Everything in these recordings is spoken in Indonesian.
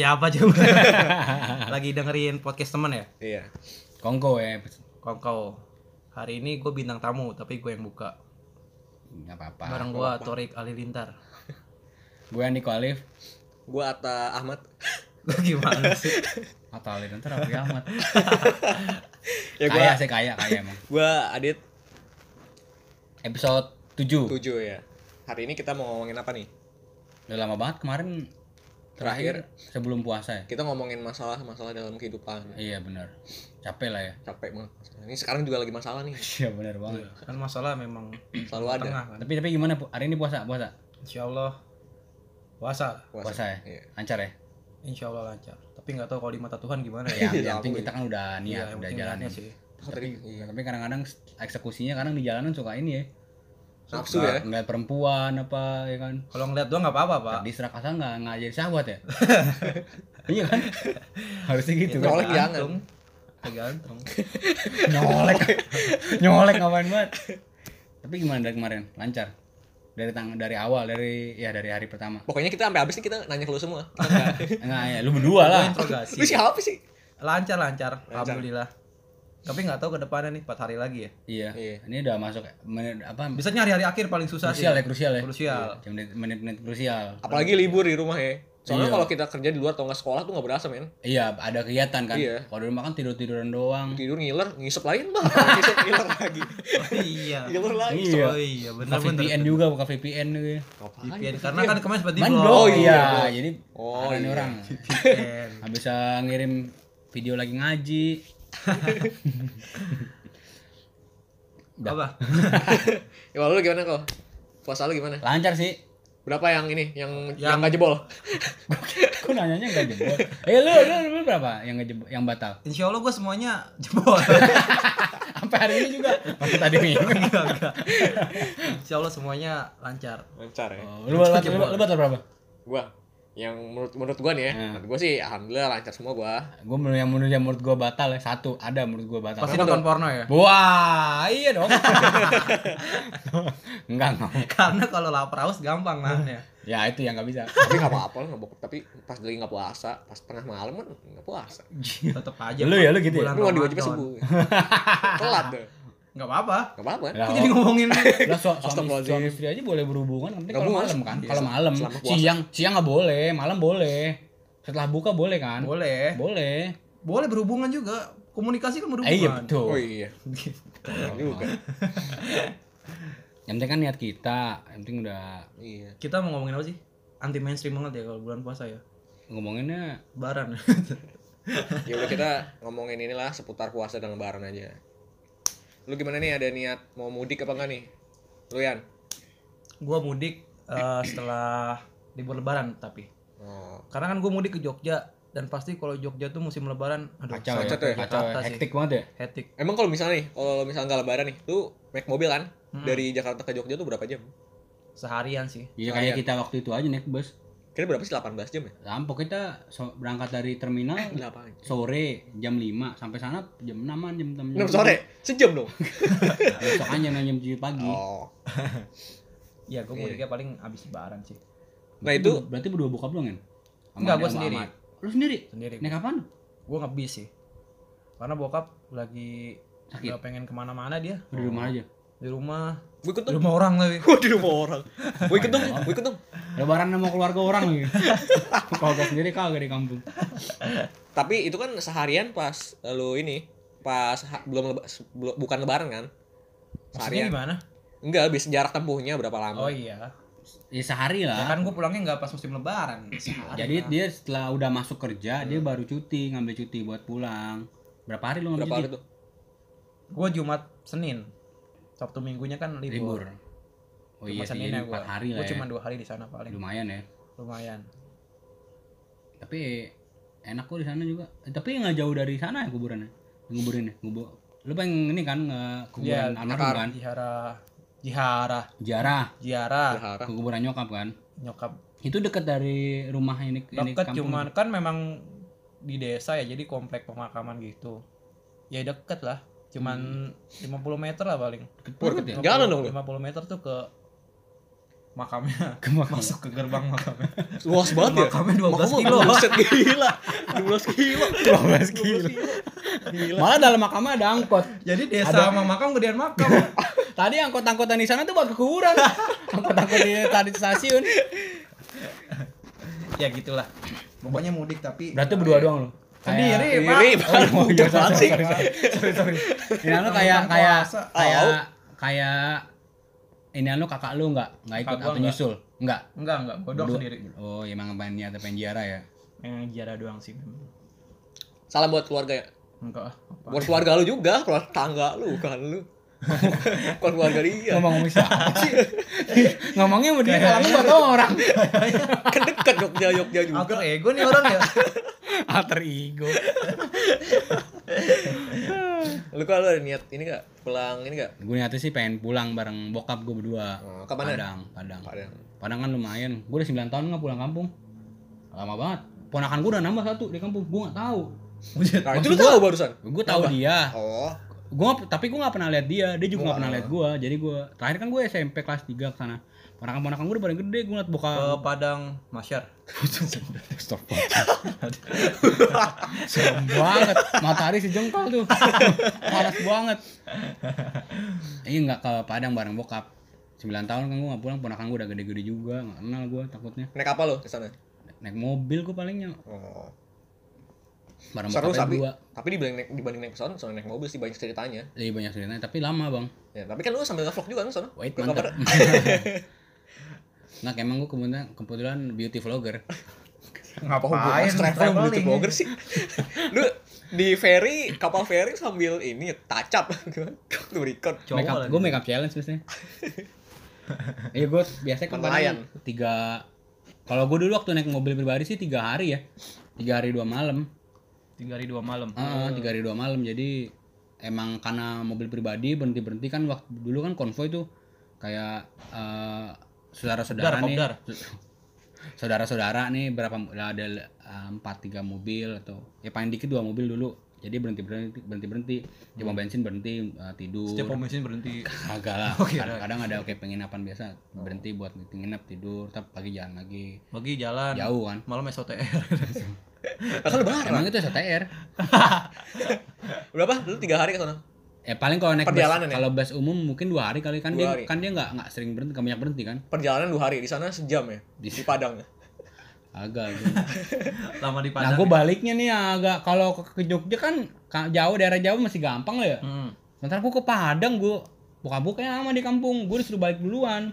Ya apa coba? Lagi dengerin podcast temen ya? Iya. Kongko ya. Kongko. Hari ini gue bintang tamu, tapi gue yang buka. Enggak apa-apa. Bareng gue Torik Alilintar. Gue Andiko Alif Gua Atta Ahmad. Gimana sih? atau Alif ntar Raffi Ahmad. Ya gua kaya sih kaya kaya emang. gua Adit Episode 7. 7 ya. Hari ini kita mau ngomongin apa nih? Udah lama banget kemarin terakhir sebelum puasa ya. Kita ngomongin masalah-masalah dalam kehidupan. Iya benar. Capek lah ya. Capek banget. Ini sekarang juga lagi masalah nih. Iya benar banget. Kan masalah memang Selalu ada. tengah kan. Tapi tapi gimana Bu? Hari ini puasa puasa. Insya Allah puasa. Puasa ya. Iya. Lancar ya. Insya Allah lancar. Tapi nggak tahu kalau di mata Tuhan gimana Ya, ya. yang penting kita kan udah Iya, niat, yang udah penting jalan. niatnya sih. Tapi, tapi kadang-kadang eksekusinya kadang di jalanan suka ini ya. Nafsu ya. Ngeliat perempuan apa ya kan. Kalau ngeliat doang nggak apa-apa pak. Tadi serak asal nggak nggak jadi sahabat ya. iya kan. Harusnya gitu kan. Nyolek jangan. Tergantung. Tergantung. nyolek nyolek ngapain banget tapi gimana dari kemarin lancar dari tang dari awal dari ya dari hari pertama Pokoknya kita sampai habis nih kita nanya ke lu semua. Kita nggak- enggak ya lu berdua lah lu siapa sih? Lancar lancar. Alhamdulillah. Tapi nggak tahu ke depannya nih 4 hari lagi ya. iya Iya. ini udah masuk menit apa Bisa nyari hari akhir paling susah krusial ya sih. krusial ya Krusial. Jam menit menit, menit krusial Apalagi libur di rumah ya. Soalnya Iya. kalau kita kerja di luar atau nggak sekolah tuh nggak berasa men. iya ada kegiatan kan Iya. kalau di rumah kan tidur tiduran doang Tidur ngiler, ngisep lain bah. Ngisep ngiler lagi. Oh, iya. Ngiler lagi. Iya. Oh iya benar benar. VPN juga buka VPN gitu? VPN karena kan kemarin sempat di Oh, iya iya, jadi Oh, iya. orang bisa ngirim video lagi ngaji Apa? Ya lu gimana kok? Puasa lu gimana? lancar sih Berapa yang ini? Yang yang, Yang- nggak jebol? Kok nanyanya nggak jebol? Eh lu, lu, lu berapa yang nggak jebol, yang batal? Insya Allah gue semuanya jebol. Sampai hari ini juga. Masih tadi minggu. Enggak, enggak. Insya Allah semuanya lancar. Lancar ya. Oh, lu, batal, lu, lu batal berapa? Gua yang menurut menurut gua nih ya. Hmm. Menurut gua sih alhamdulillah lancar semua gua. Gue menurut yang menurut yang menurut gue batal ya satu ada menurut gue batal. Pasti nonton porno ya? Wah, iya dong. enggak enggak. Karena kalau lapar haus gampang nahannya. Ya itu yang nggak bisa. Tapi nggak apa-apa lah nggak. Tapi pas lagi nggak puasa, pas tengah malam kan nggak puasa. Tetep aja. Lu ya, lu gitu ya? Lu nggak diwajibin subuh. Telat deh. Nggak apa-apa. Nggak apa-apa. Lah, Kok jadi oh, ngomongin lah su- suami, suami istri aja boleh berhubungan, nanti kalau malam kan? Iya, Kalau malam, siang siang nggak boleh, malam boleh. Setelah buka boleh kan? boleh. Boleh. Boleh berhubungan juga. Komunikasi kan berhubungan. Eh, iya betul. Oh iya. Juga. Yang penting kan niat kita, yang penting udah Iya. Kita mau ngomongin apa sih? Anti mainstream banget ya kalau bulan puasa ya. ngomonginnya Baran. Ya udah kita ngomongin inilah seputar puasa dan lebaran aja. Lu gimana nih ada niat mau mudik apa enggak nih? Lu Yan? gua mudik eh, setelah libur lebaran tapi. Oh. Karena kan gua mudik ke Jogja dan pasti kalau Jogja tuh musim lebaran aduh kacau ya, ya? kacau ya, sih. hektik banget ya. hektik. Emang kalau misalnya nih, kalau misalnya nggak lebaran nih, lu naik mobil kan? Hmm. Dari Jakarta ke Jogja tuh berapa jam? Seharian sih. Iya kayak kita waktu itu aja naik bus. Kira berapa sih? 18 jam ya? Rampok kita so- berangkat dari terminal 8. sore jam 5 sampai sana jam 6 jam 6 6 sore? Sejam dong? Besok aja jam 7 pagi. Oh. Iya, gua mudiknya paling abis lebaran sih. Nah itu berarti berdua bokap doang kan? Enggak, sama sendiri. Ahmad. Lu sendiri? Sendiri. Naik kapan? Gua ngebis sih. Karena bokap lagi Sakit. nggak pengen ke mana-mana dia Di rumah aja. di rumah gue ikut di dong. rumah orang lagi Gue di rumah orang. Gue ikut dong, gue ikut dong. Lebaran sama keluarga orang lagi. Kalau gua sendiri kagak di kampung. Tapi itu kan seharian pas lu ini, pas ha- belum leba- bukan lebaran kan? maksudnya Seharian. gimana Enggak, bisa jarak tempuhnya berapa lama? oh iya Ya sehari ya lah. kan gue pulangnya nggak pas musim lebaran Sehari Jadi lah. dia setelah udah masuk kerja, dia baru cuti, ngambil cuti buat pulang. Berapa hari lu ngambil Berapa cuti? hari tuh? gue jumat senin sabtu minggunya kan libur, Libur. Oh Cuma iya sih, jadi. 4 hari lah ya. cuma dua hari di sana paling Lumayan ya. lumayan Tapi enak kok di sana juga. Eh, tapi nggak jauh dari sana ya kuburannya. Nguburinnya. Ngubur. Lu pengen ini kan nge kuburan Iya, almarhum kan? jihara jihara jihara Berharap. ke kuburan nyokap kan. nyokap Itu dekat dari rumah ini kampung. cuman kan memang di desa ya jadi komplek pemakaman gitu ya deket lah cuman 50 meter lah paling banget ya. Jalan dong lu. 50 meter tuh ke makamnya Ke makam. masuk ke gerbang makamnya. Luas banget ya. Makamnya 12 Makamnya kilo. Buset gila. 12 kilo. 12 kilo. Malah dalam makamnya ada angkot. Jadi desa Ada- sama makam gedean makam. Tadi angkot-angkotan di sana tuh buat kekuburan. Angkot-angkot di tadi stasiun. ya gitulah. Pokoknya mudik tapi Berarti berdua doang lu. Sendiri, Pak. Iri, Pak. Oh, iya, sorry, sih? sorry, sorry. Ini anu Sama kayak kayak kayak kayak ini anu kakak lu enggak enggak ikut atau enggak. nyusul? Enggak. Enggak, enggak, bodok Berdua. sendiri. Oh, emang pengen niat pengen ziarah ya. Yang jara doang sih. Salam buat keluarga ya. Enggak. ah, apa. Buat keluarga lu juga, keluarga tangga lu kan lu. Bukan keluarga dia. Ngomong-ngomong siapa sih? Ngomongnya mau dia kalangnya buat orang. Kan deket Jogja Jogja juga. Alter ego nih orang ya. Alter ego. Lu kalau ada niat ini gak? Pulang ini gak? Gue niatnya sih pengen pulang bareng bokap gue berdua. Oh, ke mana? Padang, Padang. Padang. Padang kan lumayan. Gue udah 9 tahun nggak pulang kampung. Lama banget. Ponakan gue udah nambah satu di kampung. Gue nggak tahu. Nah, itu lu tahu barusan. Gue tahu dia. Oh. Gue tapi gue nggak pernah lihat dia. Dia juga nggak pernah lihat gue. Jadi gue terakhir kan gue SMP kelas 3 ke sana. Ponakan-ponakan gue udah paling gede. Gue ngeliat Ke bokap. Padang Masyar. Stop. Serem banget. Matahari sejengkal tuh. Panas banget. Iya nggak ke Padang bareng bokap. 9 tahun kan gue nggak pulang. Ponakan gue udah gede-gede juga. Nggak kenal gue takutnya. Naik apa lu ke sana? Naik mobil gue palingnya. Oh. Bareng Seru tapi berdua. tapi dibanding naik dibanding naik pesawat soalnya naik mobil sih banyak ceritanya. Iya banyak ceritanya, tapi lama bang. Ya, tapi kan lu sambil nge-vlog juga kan sana. Wait, mantap. Nggak, emang gue kebetulan, kebetulan beauty vlogger. Ngapain travel sama beauty blogger sih? lu di ferry, kapal ferry sambil ini tacap gimana? Lu record. Makeup, gue makeup challenge biasanya. Iya gue biasanya kan tiga. Kalau gue dulu waktu naik mobil pribadi sih tiga hari ya, tiga hari dua malam. Tiga hari dua malam. Ah, tiga hari dua malam. Jadi emang karena mobil pribadi berhenti berhenti kan waktu dulu kan konvoy tuh kayak eh, saudara-saudara nih, saudara-saudara nih berapa ada eh, empat tiga mobil atau ya paling dikit dua mobil dulu. Jadi berhenti berhenti berhenti berhenti. Cuma bensin berhenti eh, tidur. Setiap pom bensin berhenti. Agak lah. Oh, kira. Kadang-kadang ada kayak penginapan biasa berhenti buat nginep tidur, tapi pagi jalan lagi. Bagi jalan. Jauh kan. Malam SOTR. Kan lebaran. Emang itu STR. Berapa? Lu tiga hari ke sana? Eh paling kalau naik bus, Perjalanan ya? kalau bus umum mungkin dua hari kali kan Dua dia hari. kan dia nggak nggak sering berhenti, nggak banyak berhenti kan? Perjalanan dua hari di sana sejam ya di, Di- Padang. Agak. Lama di nah Padang. gue baliknya nih agak kalau ke, ke Jogja kan ka- jauh daerah jauh masih gampang lah ya. Hmm. Sementara gue ke Padang gue buka bukanya lama di kampung, gue disuruh balik duluan.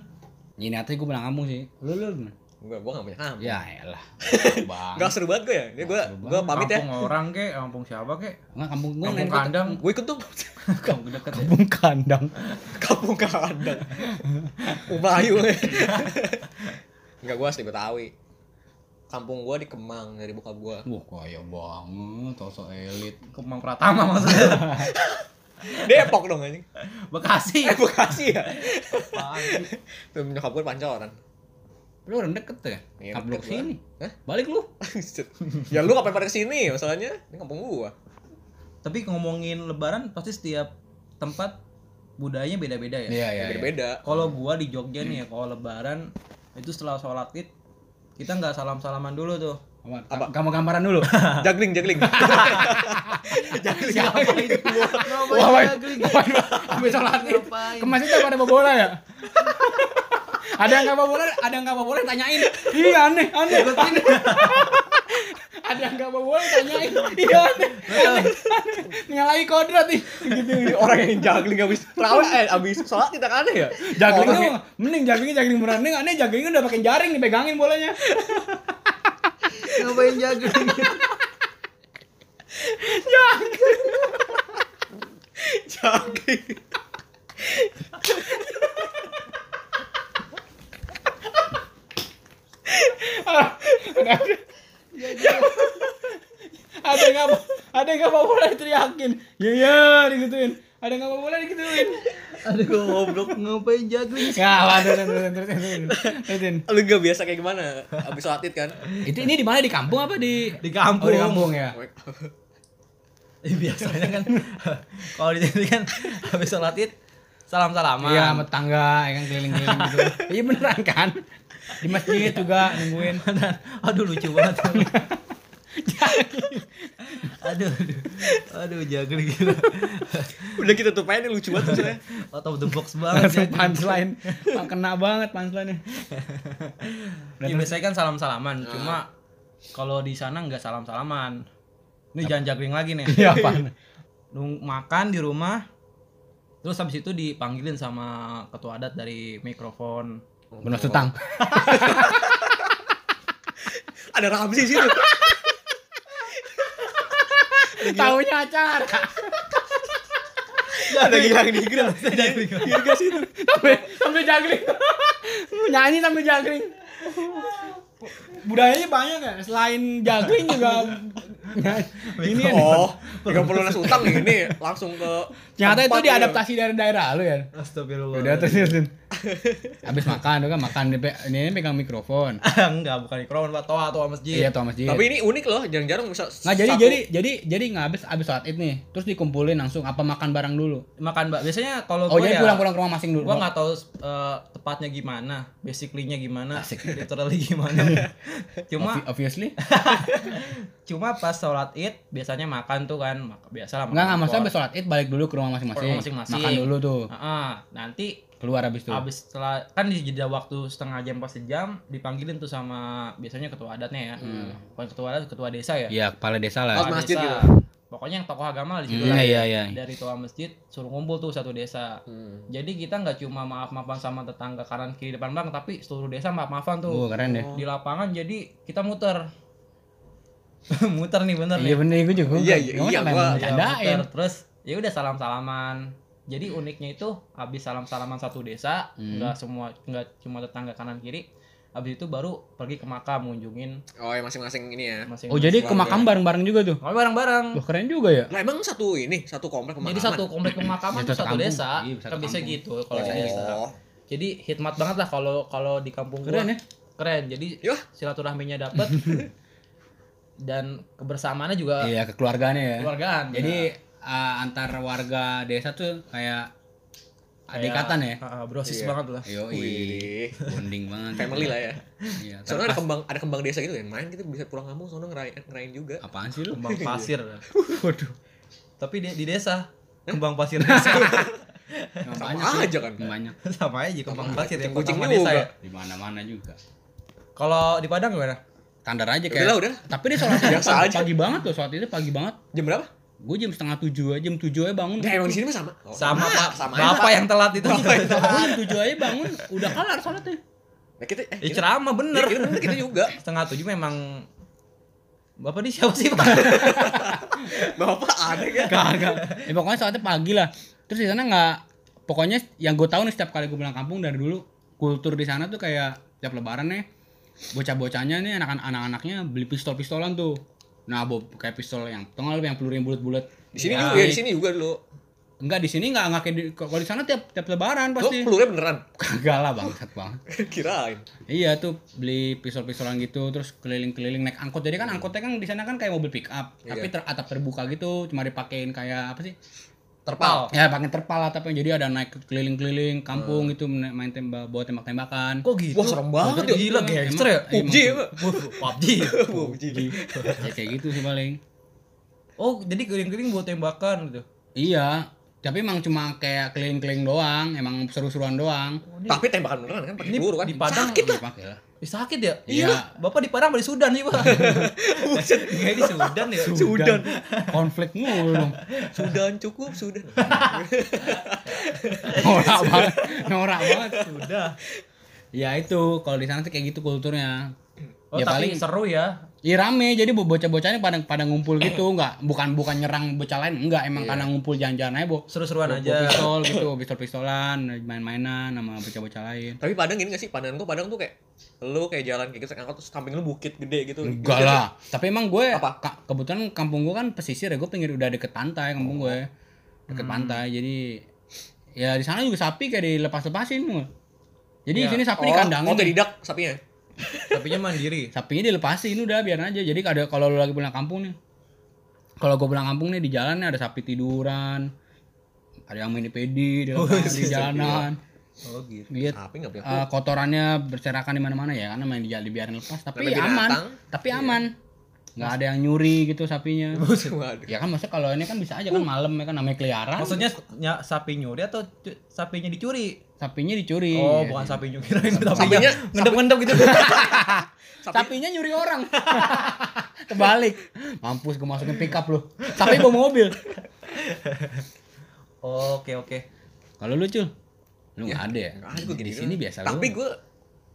Ini nanti gue pulang kampung sih. Lu lu gimana? Enggak, gua enggak punya kampung. Ya elah. Bang. Enggak seru banget gue ya. Ini gua gua pamit ya. Kampung orang ke, kampung siapa ke? Enggak kampung gue Kampung kandang. Gue ikut dong. Kampung deket ya. Kampung kandang. kampung kandang. Melayu. Enggak gua asli Betawi. Kampung gua di Kemang dari bokap gua. Wah kaya banget, sosok elit. Kemang Pratama maksudnya. Depok dong anjing. Bekasi. Eh Bekasi ya. Apaan? Tuh nyokap gue pancoran. Lu orang deket tuh ya? Iya, gua. sini. Hah? Balik lu. ya lu ngapain pada ke sini masalahnya? Ini kampung gua. Tapi ngomongin lebaran pasti setiap tempat budayanya beda-beda ya. Iya, iya. Beda-beda. Kalau gua di Jogja nih ya, kalau lebaran itu setelah sholat id kita nggak salam-salaman dulu tuh. Apa? Kamu gambaran dulu. Jagling, jagling. Siapa itu? Ngapain Wah, juggling? Habis sholat id. Ngapain? Ke masjid apa ada bawa bola ya? Ada yang nggak bola, ada yang nggak bola tanyain. Iya aneh, aneh. ada yang nggak bola tanyain. Iya aneh. aneh, aneh. Nyalahi kodrat nih. Gitu. Ini orang yang jagling habis terawih eh habis sholat kita kan aneh ya? Juggling tuh mending jagling jagling beneran nih aneh jagling udah pakai jaring nih pegangin bolanya. Ngapain juggling? Jagling. ada yang nggak ada yang nggak bawa bola teriakin. Iya iya digituin. Ada yang nggak bawa bola digituin. Aduh goblok ngapain juggling? Ya, waduh, terus terus terus terus. Terusin. Lu gak biasa kayak gimana? Habis sholat id kan? Itu ini di mana di kampung apa di Di kampung. Oh, di kampung ya. Eh, biasanya kan kalau di sini kan habis sholat id salam-salaman. Iya, sama tetangga, ya kan keliling-keliling gitu. Iya beneran kan? Di masjid juga nungguin. aduh lucu banget. aduh, aduh, aduh, jago gila. Udah kita tutup aja nih lucu banget maksudnya. Out of the box banget. Langsung Jago. punchline. Kena banget punchline-nya. Ya, biasanya kan salam-salaman, cuma kalau di sana nggak salam-salaman. Ini jangan jagling lagi nih. Iya, apaan? Nung makan di rumah, terus habis itu dipanggilin sama ketua adat dari mikrofon. Benar setang. Ada Ramzi sih. Taunya acara. Ada gilang nigra. Dirga situ. Sampai sampai jagling. Nyanyi sampai jagling. Budayanya banyak ya, selain jagling juga ini ya. Oh, 30 lunas utang nih ini langsung ke Ternyata itu diadaptasi dari daerah lu ya. Astagfirullah. Udah terus terusin. Habis makan tuh kan makan ini pegang mikrofon. Enggak, bukan mikrofon, Pak. Toa, toa masjid. Iya tuh masjid. Tapi ini unik loh, jarang-jarang bisa Nggak jadi satu- jadi jadi jadi nggak habis habis sholat id nih, terus dikumpulin langsung apa makan bareng dulu. Makan, Mbak. Biasanya kalau Oh jadi ya pulang-pulang ke rumah masing dulu. gua nggak tahu eh, tepatnya gimana, basically-nya gimana, literally gimana. cuma Obvi- obviously. cuma pas sholat id biasanya makan tuh kan, mak- biasa lah Enggak enggak maksudnya habis sholat id balik dulu ke rumah masing-masing. Ke rumah masing-masing. Makan dulu tuh. Heeh, nanti Keluar habis tuh. habis setelah kan di jeda waktu setengah jam pas sejam dipanggilin tuh sama biasanya ketua adatnya ya. Bukan ketua adat, ketua desa ya. Iya, kepala desa lah. Oh, Kepala masjid desa. gitu. Pokoknya yang tokoh agama lah di situ Hmm, lah. iya iya. Dari tua masjid suruh ngumpul tuh satu desa. Hmm. Jadi kita nggak cuma maaf-maafan sama tetangga kanan kiri depan belakang, tapi seluruh desa maaf-maafan tuh. Oh, keren deh. Di lapangan jadi kita muter. muter nih bener Iya nih. bener gue juga. Iya, iya, Gua iya, sampai gua- Ya, bercandain. muter. Terus ya udah salam-salaman. Jadi uniknya itu habis salam-salaman satu desa, Hmm. nggak semua nggak cuma tetangga kanan kiri. Habis itu baru pergi ke makam ngunjungin Oh, ya masing-masing ini ya. masing Oh jadi ke makam bareng-bareng juga tuh. Oh, bareng-bareng. Wah keren juga ya. Lah emang satu ini, satu komplek Jadi pemakaman? satu komplek pemakaman Ya, satu satu desa. Iya, satu Kan bisa kampung. gitu kalau di desa. Oh. Jadi hikmat banget lah kalau kalau di kampung gua. Keren ya. Keren. Jadi Yah. silaturahminya dapet dan kebersamaannya juga Iya kekeluargaannya ya. keluargaan. Jadi uh, antar warga desa tuh kayak adikatan ya. Ah, brosis Iya. banget lah. Yo, bonding banget. Family lah ya. Iya. Soalnya ada kembang ada kembang desa gitu yang main kita bisa pulang kampung soalnya ngerayain ngerayain juga. Apaan sih lu? Kembang pasir. Waduh. Tapi di, di desa kembang pasir desa Sama banyak sih. aja kan. Banyak. sama aja kembang pasir yang Kucing desa juga. ya. Di mana-mana juga. Kalau di Padang gimana? Standar aja kayak. Udah udah. Tapi dia sholat Biasa pagi, aja. pagi banget tuh, sholat itu pagi banget. Jam berapa? Gue jam setengah tujuh aja, jam tujuh aja bangun. Nah, emang di sini mah sama. Oh, Sama Pak. sama Bapak yang telat itu. Gue jam tujuh aja bangun, udah kelar sholatnya. Nah, kita eh, Ya kita, ceramah bener. kita, bener, kita juga. Setengah tujuh memang Bapak ini siapa sih Pak? Bapak ada kan? Kagak. Ya pokoknya sholatnya pagi lah. Terus di sana nggak, pokoknya yang gue tahu nih setiap kali gue pulang kampung dari dulu, kultur di sana tuh kayak tiap lebaran nih, bocah-bocahnya nih anak anak-anaknya beli pistol-pistolan tuh. Nah, bo, kayak pistol yang tengah yang peluru yang bulat-bulat. Di sini Ya. juga, ya, di sini juga dulu. Enggak di sini enggak enggak kayak di, kalau di sana tiap tiap lebaran Lo pasti. pelurnya beneran? Kagak lah bangsat banget. Kirain. Iya tuh beli pistol-pistolan gitu terus keliling-keliling naik angkot. Jadi kan angkotnya kan di sana kan kayak mobil pick up, tapi Iya. ter atap terbuka gitu, cuma dipakein kayak apa sih? Terpal. Ya pakai terpal atapnya. Jadi ada naik keliling-keliling kampung gitu main main tembak bawa tembak-tembakan. Kok gitu? Wah, serem banget ya. Gila gangster ya? Emang- PUBG ya? PUBG. PUBG. ya kayak gitu sih paling. Oh, jadi keliling-keliling buat tembakan gitu. Iya, tapi emang cuma kayak keliling-keliling doang, emang seru-seruan doang. Tapi tembakan beneran kan pakai Ini peluru kan? di Padang Sakit lah. Eh, sakit ya? Iya. Bapak di Padang apa di Sudan sih, Pak? Kayak di Sudan ya. Sudan. Konflik mulu dong. Sudan cukup, Sudan. Norak banget. Norak banget. Sudah. Ya itu, kalau di sana tuh kayak gitu kulturnya. Oh, ya tapi paling seru ya. Iya rame, jadi bocah-bocahnya pada pada ngumpul gitu, enggak bukan bukan nyerang bocah lain, enggak emang karena ngumpul jalan-jalan aja, Bo. Seru-seruan aja. pistol gitu, pistol-pistolan, main-mainan sama bocah-bocah lain. Tapi Padang gini gak sih? Padang tuh Padang tuh kayak lu kayak jalan kayak gitu terus samping lu bukit gede gitu. Enggak Gitu lah. Tapi emang gue Apa? ka- kebetulan kampung gue kan pesisir ya, gue pinggir udah deket pantai kampung gue. Deket pantai. Jadi ya di sana juga sapi kayak dilepas-lepasin. Jadi di Ya. sini sapi Oh, dikandangin. oh tidak sapinya. Sapinya mandiri. Sapinya dilepasin udah biar aja. Jadi ada kalau lu lagi pulang kampung nih. Kalau gue pulang kampung nih di jalan nih ada sapi tiduran. ada yang mini pedi di, di jalanan Oh gitu. lihat Tapi nggak punya eh, kotorannya berserakan di mana-mana ya karena main di jalan dibiarin lepas tapi aman binatang. tapi aman nggak ada yang nyuri gitu sapinya. Ya kan maksudnya kalau ini kan bisa aja kan malam ya kan namanya keliaran. Maksudnya ny- sapi nyuri atau sapinya dicuri? sapinya dicuri. Oh, Ya, bukan ya. sapi nyuri. Sapinya Sapinya- ngendep-ngendep gitu. sapinya nyuri orang. Kebalik. Mampus gue masukin pickup lu. Sapi bawa mobil. Oke, oke. kalau lu cul? Lu nggak ada ya? Nggak ada gue di sini biasa Tapi gue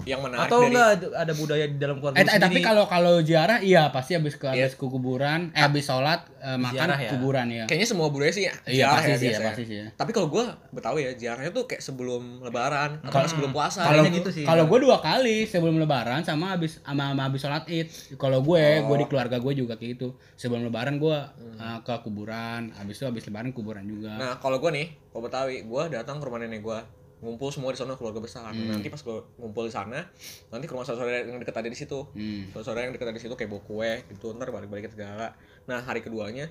yang menarik Atau dari enggak ada, ada budaya di dalam keluarga Eh, eh, tapi sendiri? kalau kalau ziarah iya pasti habis ke Iya. habis ke kuburan, eh habis sholat eh, makan Ziarah ya? kuburan ya. kayaknya semua budaya sih Iya ziarah pasti sih ya, pasti sih ya. Tapi kalau gue Betawi ya, ziarahnya tuh kayak sebelum lebaran atau nggak sebelum puasa. Kalau gitu sih. kalau gue dua kali sebelum lebaran sama habis sama, sama habis sholat id. Kalau gue, gue Oh. di keluarga gue juga kayak gitu. Sebelum lebaran gue Hmm. eh, ke kuburan, habis itu habis lebaran kuburan juga. Nah, kalau gue nih, kalau Betawi, gue datang ke rumah nenek gue, ngumpul semua di sana keluarga besar. Hmm. Nanti pas gue ngumpul di sana, nanti ke rumah saudara yang dekat ada di situ. Hmm. Saudara yang dekat ada di situ kayak bawa kue gitu, ntar balik-balikin segala. Nah, hari keduanya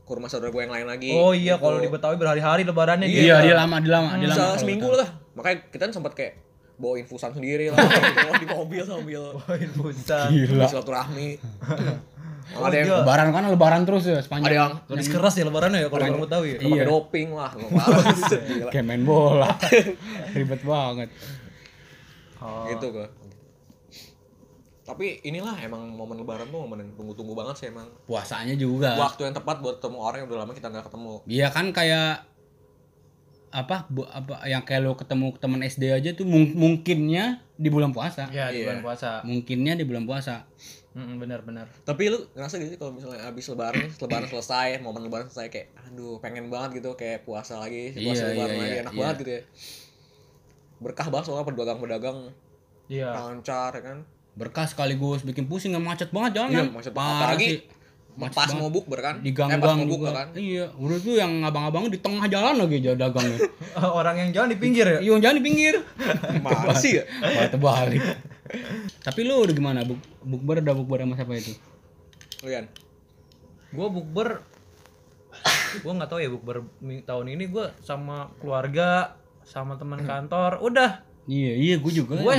ke rumah saudara gue yang lain lagi. Oh iya, Gitu. kalau di Betawi berhari-hari lebarannya gitu. Iya, dia lama, dia lama, dia lama. bisa seminggu lah. Makanya kita sempat kayak bawa infusan sendiri lah, bawa di mobil sambil Poin busan. Gila. silaturahmi. Oh, ada yang iya. Lebaran kan lebaran terus ya sepanjang. ada yang Garis keras ya lebarannya ya kalau orang Betawi ya. Iya. doping lah, gila. kayak main bola. Ribet banget. Oh. gitu gua. Tapi inilah emang momen lebaran tuh momen yang tunggu-tunggu banget sih emang. Puasanya juga. Waktu yang tepat buat ketemu orang yang udah lama kita nggak ketemu. Iya kan kayak apa bu, apa yang kayak lo ketemu teman SD aja tuh mung- mungkinnya di bulan puasa. Ya, di Iya. bulan puasa. Mungkinnya di bulan puasa. Mm, benar-benar. Tapi lu ngerasa gitu sih kalau misalnya abis lebaran, lebaran selesai, momen lebaran selesai kayak aduh pengen banget gitu kayak puasa lagi, puasa Iya, lebaran iya, lagi iya, enak iya. banget gitu ya. Berkah banget soalnya pedagang-pedagang Iya. lancar ya kan. Berkah sekaligus bikin pusing nggak macet banget jalan Iya, macet Parah apalagi. Macet pas banget. mau bukber kan? di eh, pas gang-gang mau buka juga. kan? Iya, udah tuh yang abang-abang di tengah jalan lagi aja dagangnya. orang yang jalan di pinggir ya. Iya, jangan di pinggir. Mana sih ya? Malah terbalik. Tapi lu udah gimana? Buk bukber udah bukber sama siapa itu? Lian. Gua bukber gua nggak tahu ya bukber tahun ini gua sama keluarga sama teman kantor udah Iya, iya gue juga. gue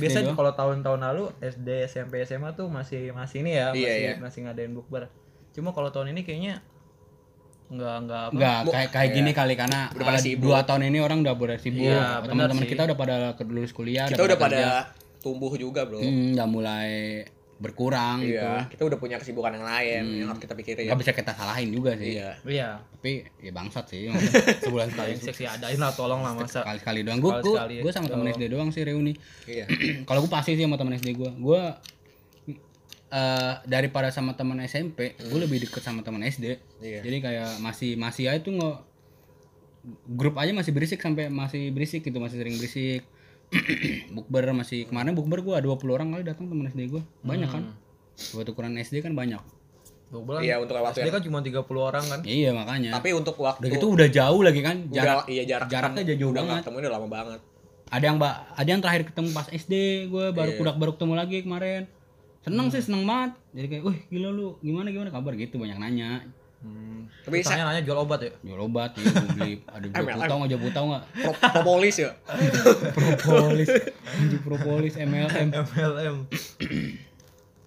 biasa kalau tahun-tahun lalu SD SMP SMA tuh masih masih ini ya Iya, masih iya. masih ngadain bukber cuma kalau tahun ini kayaknya nggak nggak apa Enggak, kayak kayak gini kali karena Udah pada uh, sibuk. dua tahun ini orang udah pada sibuk. Iya, Teman-teman kita udah pada lulus kuliah, Kita udah pada kerja. Tumbuh juga, Bro. Hmm, udah mulai berkurang gitu. Iya, kita udah punya kesibukan yang lain yang harus kita pikirin. Gak bisa kita salahin juga sih. Iya. iya Tapi ya bangsat sih. Sebulan sekali seksi adain lah tolong lah masa sekali sekali doang. Gue gue sama temen SD doang sih reuni. Iya. Kalau gue pasti sih sama temen SD gue. Gue eh daripada sama teman SMP, gue lebih deket sama teman SD. Iya. Jadi kayak masih masih aja tuh nggak grup aja masih berisik sampai masih berisik gitu, masih sering berisik. bukber masih kemarin bukber gue 20 orang kali datang temen SD gue. Banyak kan? Buat ukuran SD kan banyak. bulan Iya, untuk waktu SD kan cuma 30 orang kan Iya makanya. tapi untuk waktu Udah gitu udah jauh lagi kan jarak udah, iya jarak jaraknya udah jauh udah banget. ketemu udah lama banget. ada yang mbak ada yang terakhir ketemu pas SD gue baru Iya. kudak baru ketemu lagi kemarin seneng sih seneng banget jadi kayak wih gila lu gimana gimana kabar gitu banyak nanya hmm. Tapi Terus nanya jual obat ya? Jual obat ya gue beli. Ada jual putau nggak jual putau nggak? Pro, propolis ya. propolis. Anjing propolis MLM MLM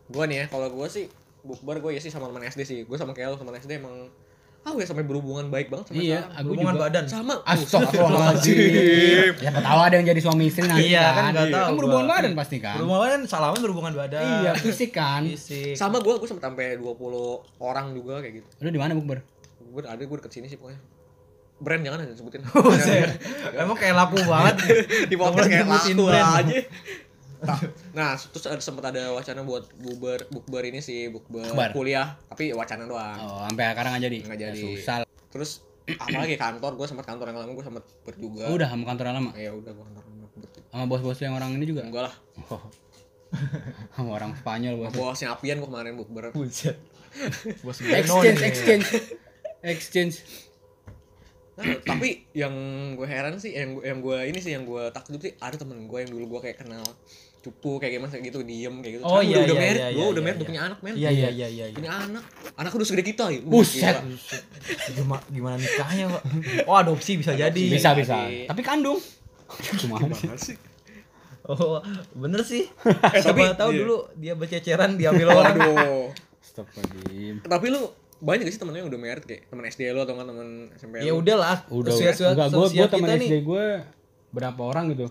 Gua nih ya, kalau gua sih bukber gue ya sih sama teman SD sih. Gue sama kayak lu teman SD emang ah gue sampai berhubungan baik banget sama iya sekarang. aku hubungan juga badan Sama. Astagfirullahaladzim Ya tahu ada yang jadi suami istri nanti Iya, kan kan nggak tahu Kan berhubungan gua. badan pasti kan berhubungan badan salaman berhubungan badan Iya fisik kan fisik Sama gue, gue sempet sampai 20 orang juga kayak gitu. Lu di mana bukber? Gue ada gue deket sini sih pokoknya. Brand jangan aja sebutin. emang kayak laku banget di podcast kayak laku aja. Nah, terus ada sempat ada wacana buat bukber bukber ini sih, bukber kuliah, tapi wacana doang. Oh sampai sekarang nggak jadi? Nggak Ya, jadi. susah Terus apalagi kantor, gue sempat kantor yang lama gue sempat ber juga. Oh, udah sama kantor lama? Ya udah gue kantor lama ber. Sama bos-bos yang orang ini juga? Enggak lah. Oh. sama orang Spanyol bos. Bosnya Apian gue kemarin bukber. buset bos Exchange, exchange, exchange. Nah, tapi yang gue heran sih, yang gue yang gue ini sih yang gue takjub sih ada temen gue yang dulu gue kayak kenal cupu kayak gimana kayak gitu diem kayak gitu Oh, Sekarang iya, udah, udah iya, married iya, iya, udah iya, udah iya. punya anak men Iya iya iya iya. iya. punya anak anak udah segede kita ya Buset. Gimana, gimana nikahnya, Pak? Oh, adopsi bisa jadi. Bisa bisa. Tapi kandung. Cuma sih Oh, bener sih. Eh, Siapa tapi- tahu iya. dulu dia berceceran diambil orang. waduh Stop lagi. tapi lu banyak gak sih temennya yang udah married kayak temen SD lu atau nggak temen SMP Ya lu? udahlah. Udah. Seusia- Enggak, gue gue teman kita SD gue berapa orang gitu.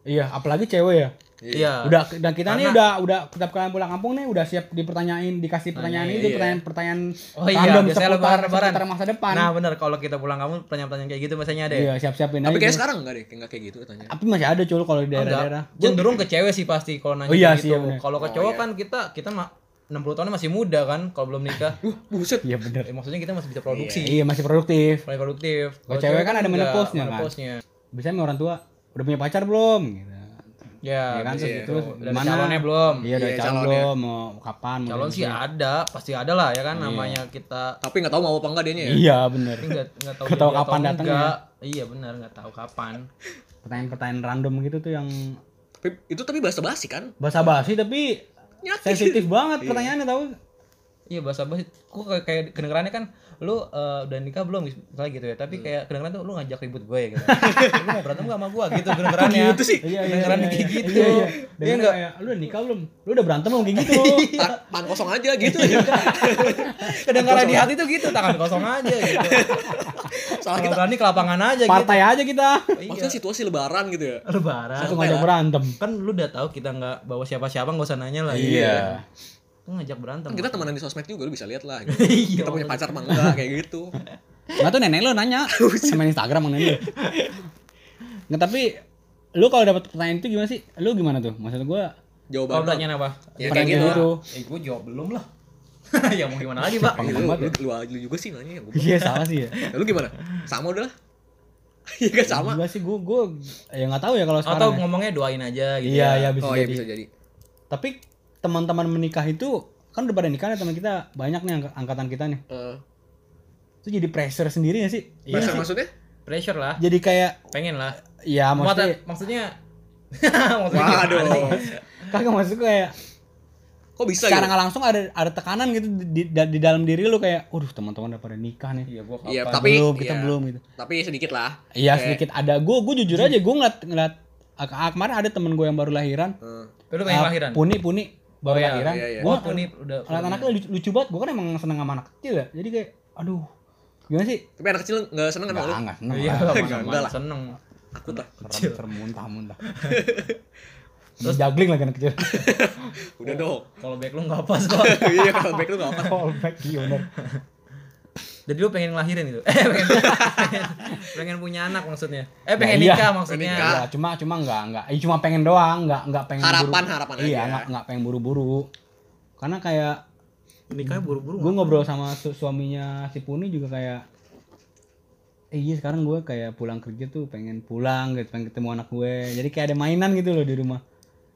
Iya, apalagi cewek ya. Iya. Udah dan kita nih Karena- udah udah setiap kalian pulang kampung nih udah siap dipertanyain dikasih pertanyaan iya, itu iya. pertanyaan pertanyaan Oh iya, random biasanya seputar, lebaran seputar masa depan. Nah, bener kalau kita pulang kamu pertanyaan-pertanyaan kayak gitu biasanya ada ya. iya, siap-siapin tapi aja. kayak sekarang enggak deh kayak nggak kayak gitu katanya Tapi masih ada cul kalau di Oh, enggak. daerah-daerah. Cenderung ke cewek sih pasti kalau nanya Oh iya gitu. iya. Kalau ke Oh, cowok iya. kan kita kita mah 60 tahunnya masih muda kan kalau belum nikah. uh buset Iya bener. Eh, maksudnya kita masih bisa produksi. Iya masih produktif. Mulai produktif. Kalau cewek kan ada enggak, menopause-nya kan. menopause-nya. Biasanya sama orang tua udah punya pacar belum? Gitu. Ya, Iya kan iya. terus Dari gimana? calonnya belum. Iya, udah Iya, calon belum mau kapan? mau Calon sih ada, pasti ada lah ya kan Iya. namanya kita tapi nggak tahu mau apa enggak ya Iya bener. tapi nggak nggak tahu Nggak tahu kapan datangnya. enggak. Iya benar, nggak tahu kapan. Pertanyaan-pertanyaan random gitu tuh yang tapi itu tapi bahasa basi kan basa-basi tapi Nyakit. sensitif banget pertanyaannya tahu. Iya bahasa basi. Kok kayak, kayak kedengerannya kan lu eh, udah nikah belum misalnya gitu ya. Tapi Hmm. kayak kedengeran tuh lu ngajak ribut gue ya gitu. lu mau berantem gak sama gue gitu kedengerannya. gitu sih Iya iya. Kedengerannya iya, kayak iya. gitu. Iya iya. Iya enggak? kayak lu udah nikah belum? Lu udah berantem belum kayak gitu? Ta- tangan kosong aja gitu ya Kedengeran di hati tuh gitu, tangan kosong aja gitu. salah kita berani ke lapangan aja Partai aja kita. gitu. maksudnya situasi lebaran gitu ya Lebaran. Satu ngajak berantem. Kan lu udah tahu kita nggak bawa siapa-siapa nggak usah nanya lah. Iya. Lu ngajak berantem. kan kita temenan di sosmed juga lu bisa lihat lah gitu. Iya. kita punya pacar enggak kayak gitu Nggak tuh nenek lu nanya sama Instagram nenek lu. Nggak tapi lu kalau dapat pertanyaan itu gimana sih? Lu gimana tuh? Maksud gua jawaban pertanyaan apa? ya kayak gitu gitu. Eh, gue jawab belum lah. ya mau gimana lagi, Pak? Iya, lu, lu, lu, lu juga sih nanya ya gua. Iya salah sih ya. Nah, lu gimana sama udah lah iya kan sama Gua sih gua gua ya nggak tahu ya kalau sekarang. Atau ya. ngomongnya doain aja gitu. Iya ya. ya bisa oh iya bisa jadi Tapi teman-teman menikah itu kan udah pada nikah nih teman kita banyak nih angk- angkatan kita nih. Eh, Itu jadi pressure sendiri gak sih? Iya pressure sih. maksudnya Pressure lah. Jadi kayak Pengen lah. ya maksudnya Maksudnya, maksudnya maksudnya waduh kagak maksud gue kayak kok bisa secara gitu nggak langsung ada ada tekanan gitu di, di, di dalam diri lu kayak, waduh teman-teman udah pada nikah nih. Iya, gua Iya, kapan? tapi belum, kita iya. belum gitu. tapi sedikit lah Iya Kayak- sedikit ada. Gue gue jujur aja gue ngeliat ngeliat ah, ah, kemarin ada temen gue yang baru lahiran. Eh, Lu pengen Ah, lahiran? Puni puni baru Oh, iya, lahiran. iya, iya. Gue Oh, Puni udah ngeliat anaknya lucu, lucu banget. Gue kan emang seneng sama anak kecil ya. Jadi kayak, aduh gimana sih? tapi anak kecil nggak seneng kan sama lu Enggak, enggak seneng. Iya, Enggak mana lah. seneng. takut lah Serem, serem muntah-muntah. Terus juggling lagi anak kecil. udah dong Kalau back lu nggak pas kok. iya kalau back lu nggak apa Callback iya bener. Jadi lu pengen ngelahirin itu? Eh, pengen, pengen, pengen punya anak maksudnya? Eh, pengen Nah, iya. nikah maksudnya? Nikah. Iya, cuma cuma enggak enggak. Eh, cuma pengen doang, enggak enggak pengen Harapan- buru- harapan Iya, aja. enggak enggak pengen buru-buru. Karena kayak Nikahnya buru-buru. gue ngobrol sama su- suaminya si Puni juga kayak eh iya sekarang gue kayak pulang kerja tuh pengen pulang gitu pengen ketemu anak gue jadi kayak ada mainan gitu loh di rumah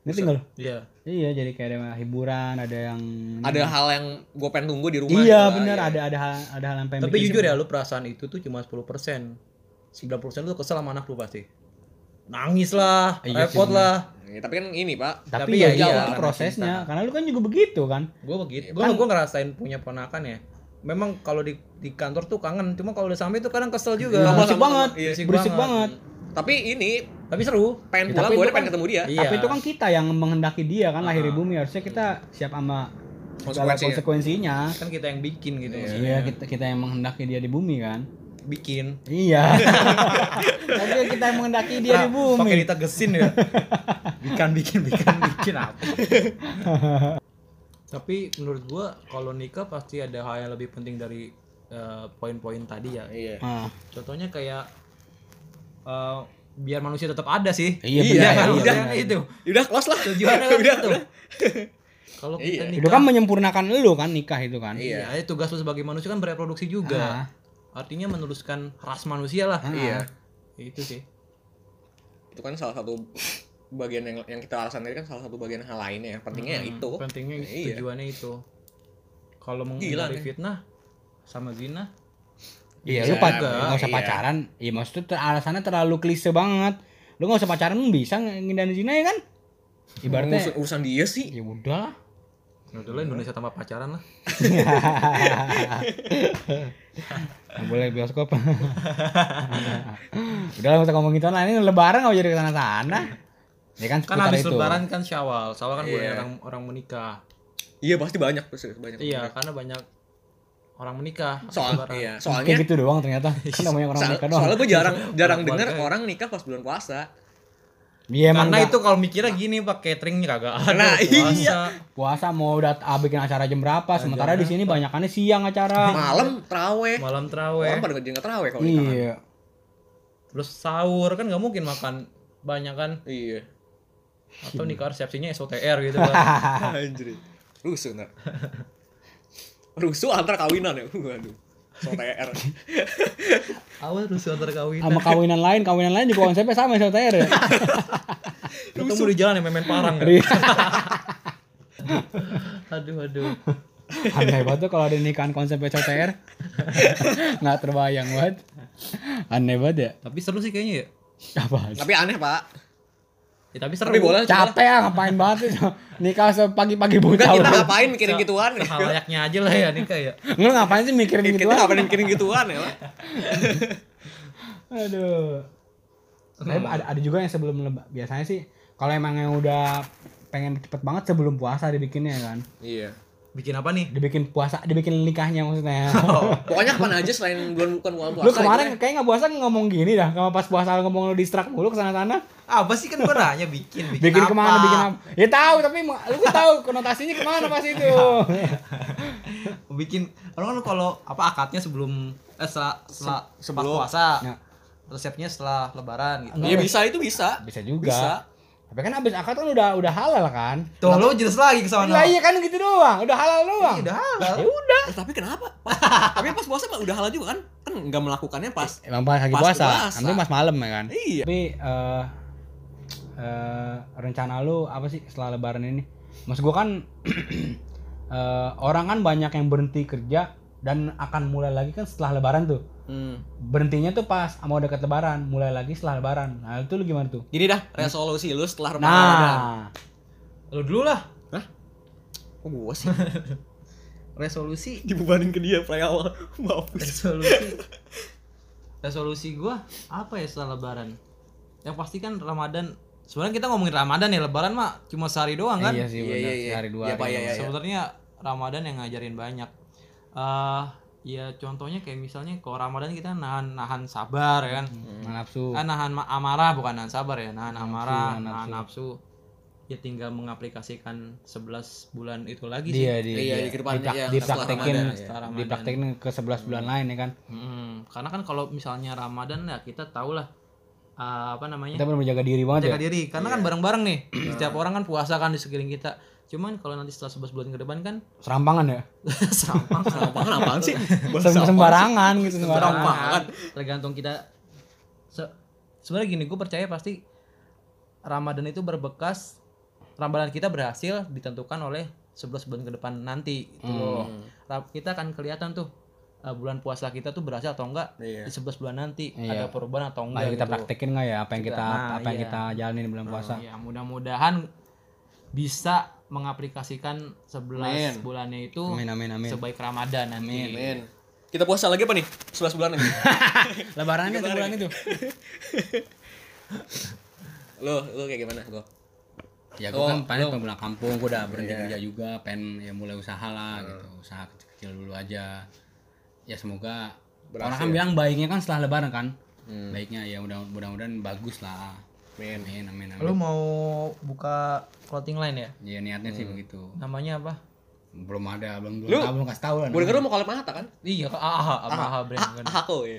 ngerti nggak lo Iya. Iya jadi kayak ada hiburan ada yang ada hal yang gue pengen tunggu di rumah iya gitu. bener Iya. ada ada hal ada hal yang pengen Tapi jujur ya lu perasaan itu tuh cuma 10%. 90% lu kesel sama anak lu pasti. Nangis lah, Iya sih, repot lah. Iya, tapi kan ini pak tapi, Tapi ya, ya iya, iya, karena prosesnya cinta. karena lu kan juga begitu kan Gue begitu. Iya, Gue kan- gue ngerasain punya ponakan ya. Memang kalau di di kantor tuh kangen, cuma kalau udah sampai tuh kadang kesel juga. Iya, berisik banget. Iya. Berisik berisik banget. banget tapi ini Tapi seru. pengen Ya, pulang gue pengen kan- ketemu dia Iya. tapi itu kan kita yang menghendaki dia kan lahir di bumi harusnya kita siap sama segala Konsekuensinya. konsekuensinya Kan kita yang bikin gitu Iya. maksudnya. iya kita kita yang menghendaki dia di bumi kan Bikin. Iya. Tapi kita yang menghendaki dia di Nah, bumi. Pakai ditegesin ya. bikin bikin bikin bikin apa. Tapi menurut gua kalau nikah pasti ada hal yang lebih penting dari eh, poin-poin tadi ya. iya Ah, Contohnya kayak eh, biar manusia tetap ada sih. Iya, Iya, udah. kan? Iya, Maksudnya itu. udah close lah Tujuannya kan Udah, gitu. udah. Kalau kita Iya. nikah Itu kan menyempurnakan lu kan nikah itu kan. Iya. Iya, tugas lu sebagai manusia kan bereproduksi juga. Ah. Artinya meneruskan ras manusia lah. iya Itu sih. itu kan salah satu bagian yang yang kita alasan tadi kan salah satu bagian hal lainnya yang pentingnya ya Hmm, itu Pentingnya Iya. tujuannya itu. Kalau menghindari fitnah sama zina, Iya, lu pac- Bang. nggak usah Iya. pacaran. Iya, maksudnya ter- alasannya terlalu klise banget. Lu nggak usah pacaran lu bisa ngindarin zina ya kan? ibaratnya urusan, urusan dia sih. ya udah Ya udah lah Indonesia tanpa pacaran lah. Nggak boleh bioskop udah lah nggak usah ngomong gitu lah ini lebaran nggak jadi ke sana sana ya kan Kan habis itu lebaran kan Syawal. Syawal kan bulan Iya. orang orang menikah. Iya pasti banyak pasti banyak. Iya, karena banyak orang menikah. Soal lebaran. iya, kayak soalnya gitu doang ternyata kan namanya orang soal- nikah doang soalnya gue jarang jarang denger orang nikah pas bulan puasa. iya Karena nggak- itu kalau mikirnya gini Pak, cateringnya kagak ada. Nah, puasa. iya. puasa mau udah ah, bikin acara jam berapa sementara di sini banyakannya siang acara Malam teraweh. Malam Orang teraweh. pada nggak teraweh kalau nikahan. iya Terus sahur kan nggak mungkin makan banyak kan Iya. atau nikah resepsinya SOTR gitu kan. Anjir. Rusuh. Rusuh antar kawinan ya. Waduh. SOTR. Awal rusuh antar kawin. sama kawinan lain kawinan lain juga konsepnya sama SLTR ya Ketemu di jalan ya main-main parang kan. Aduh aduh. aneh banget tuh kalau ada nikahan konsep SLTR nggak terbayang banget aneh banget ya Tapi seru sih kayaknya ya. apa Tapi aneh, Pak. Ya, tapi seru. Tapi boleh coba. capek ya ngapain banget itu nikah sepagi-pagi Bukan buta kita udah. ngapain mikirin gituan. Sehalayaknya aja lah ya nikah ya. Lu ngapain sih mikirin gitu Kita ngapain mikirin gituan ya. Aduh. Tapi ada, ada juga yang sebelum leba- biasanya sih kalau emang yang udah pengen cepet banget sebelum puasa dibikinnya kan. Iya. Bikin apa nih? Dibikin puasa, dibikin nikahnya maksudnya. Pokoknya kapan aja selain bulan bukan bulan puasa. lu kemarin gitu kayak nggak puasa ngomong gini dah, kalau pas puasa ngomong lu distrak mulu ke sana-sana. Apa sih kan gua nanya bikin bikin, Bikin apa? ke mana, bikin apa? Ya tahu, tapi lu kan tahu konotasinya ke mana pas itu. bikin orang kan kalau apa akadnya sebelum eh setelah setelah sebelum. puasa Ya. resepnya setelah lebaran gitu ya. Iya bisa itu bisa. Bisa juga. Bisa. Tapi kan abis akad kan udah udah halal kan. tuh lo jelas lagi ke sana Lah iya kan gitu doang, udah halal doang. Iya, udah halal Ya udah. Eh, tapi kenapa? tapi pas puasa udah halal juga kan? Kan nggak melakukannya pas. Emang pas lagi Pas puasa, puasa. nanti pas malam ya kan. Iya. Tapi eh eh, rencana lu apa sih setelah lebaran ini? Mas gua kan eh, orang kan banyak yang berhenti kerja dan akan mulai lagi kan setelah lebaran tuh. Hmm. Berhentinya tuh pas mau dekat lebaran, mulai lagi setelah lebaran. Nah, itu lu gimana tuh? Gini dah, resolusi lu setelah Ramadan. Nah, lo dulu lah Hah? Kok gua sih? resolusi Dibebanin ke dia play awal. Maaf. resolusi resolusi gua apa ya setelah lebaran yang pasti kan ramadan sebenarnya kita ngomongin ramadan ya lebaran mah cuma sehari doang kan iya sih Iya, benar, iya, iya. sehari dua Iya, hari. Pak, iya, iya. sebenarnya ramadan yang ngajarin banyak eh ya contohnya kayak misalnya kalau ramadan kita nahan nahan sabar ya kan Nah, nafsu. kan nahan ma- amarah bukan nahan sabar ya nahan amarah nahan nahan nafsu ya tinggal mengaplikasikan 11 bulan itu lagi sih Dia di, Iya, di ke depannya, diprak- iya, dipraktekin, Ramadan, Ramadan. dipraktekin ke 11 bulan lain ya kan. Mm, karena kan kalau misalnya ramadan ya kita tahu lah eh, apa namanya Kita benar menjaga diri banget jaga ya. diri karena kan bareng-bareng nih setiap orang kan puasa kan di sekeliling kita cuman kalau nanti setelah 11 bulan ke depan kan Serampangan ya. serampang Apaan apaan sih? Sem- sembarangan gitu sembarangan. Serampangan. tergantung kita se- sebenarnya gini gue percaya pasti Ramadan itu berbekas Ramadan kita berhasil ditentukan oleh 11 bulan ke depan nanti gitu loh. Ra- Kita akan kelihatan tuh uh, bulan puasa kita tuh berhasil atau enggak Iya. di 11 bulan nanti Iya. ada perubahan atau Nah, enggak kita gitu. praktekin nggak ya apa yang kita, Nah, apa yang iya. kita jalanin di bulan puasa. Ya, mudah-mudahan bisa mengaplikasikan 11 Amin. bulannya itu Amin amin amin. sebaik Ramadan nanti. Men. Kita puasa lagi apa nih? 11 bulan lagi. Lebarannya itu bulan itu. lo, lo kayak gimana, lo? Ya gue Oh, kan pengen pulang kampung, gue udah berhenti Iya. kerja juga, pengen ya mulai usaha lah gitu, usaha kecil-kecil dulu aja. Ya semoga orang kan bilang baiknya kan setelah lebaran kan. Baiknya ya udah mudah-mudahan bagus lah. Men. Amin amin amin. Lu mau buka clothing line ya? Ya niatnya sih begitu. Namanya apa? Belum ada, belum belum Lu- tahu, belum kasih tahu lah. Gue lo mau collab mata kan? Iya, AHA, AHA brand kan. Ah, aku ya.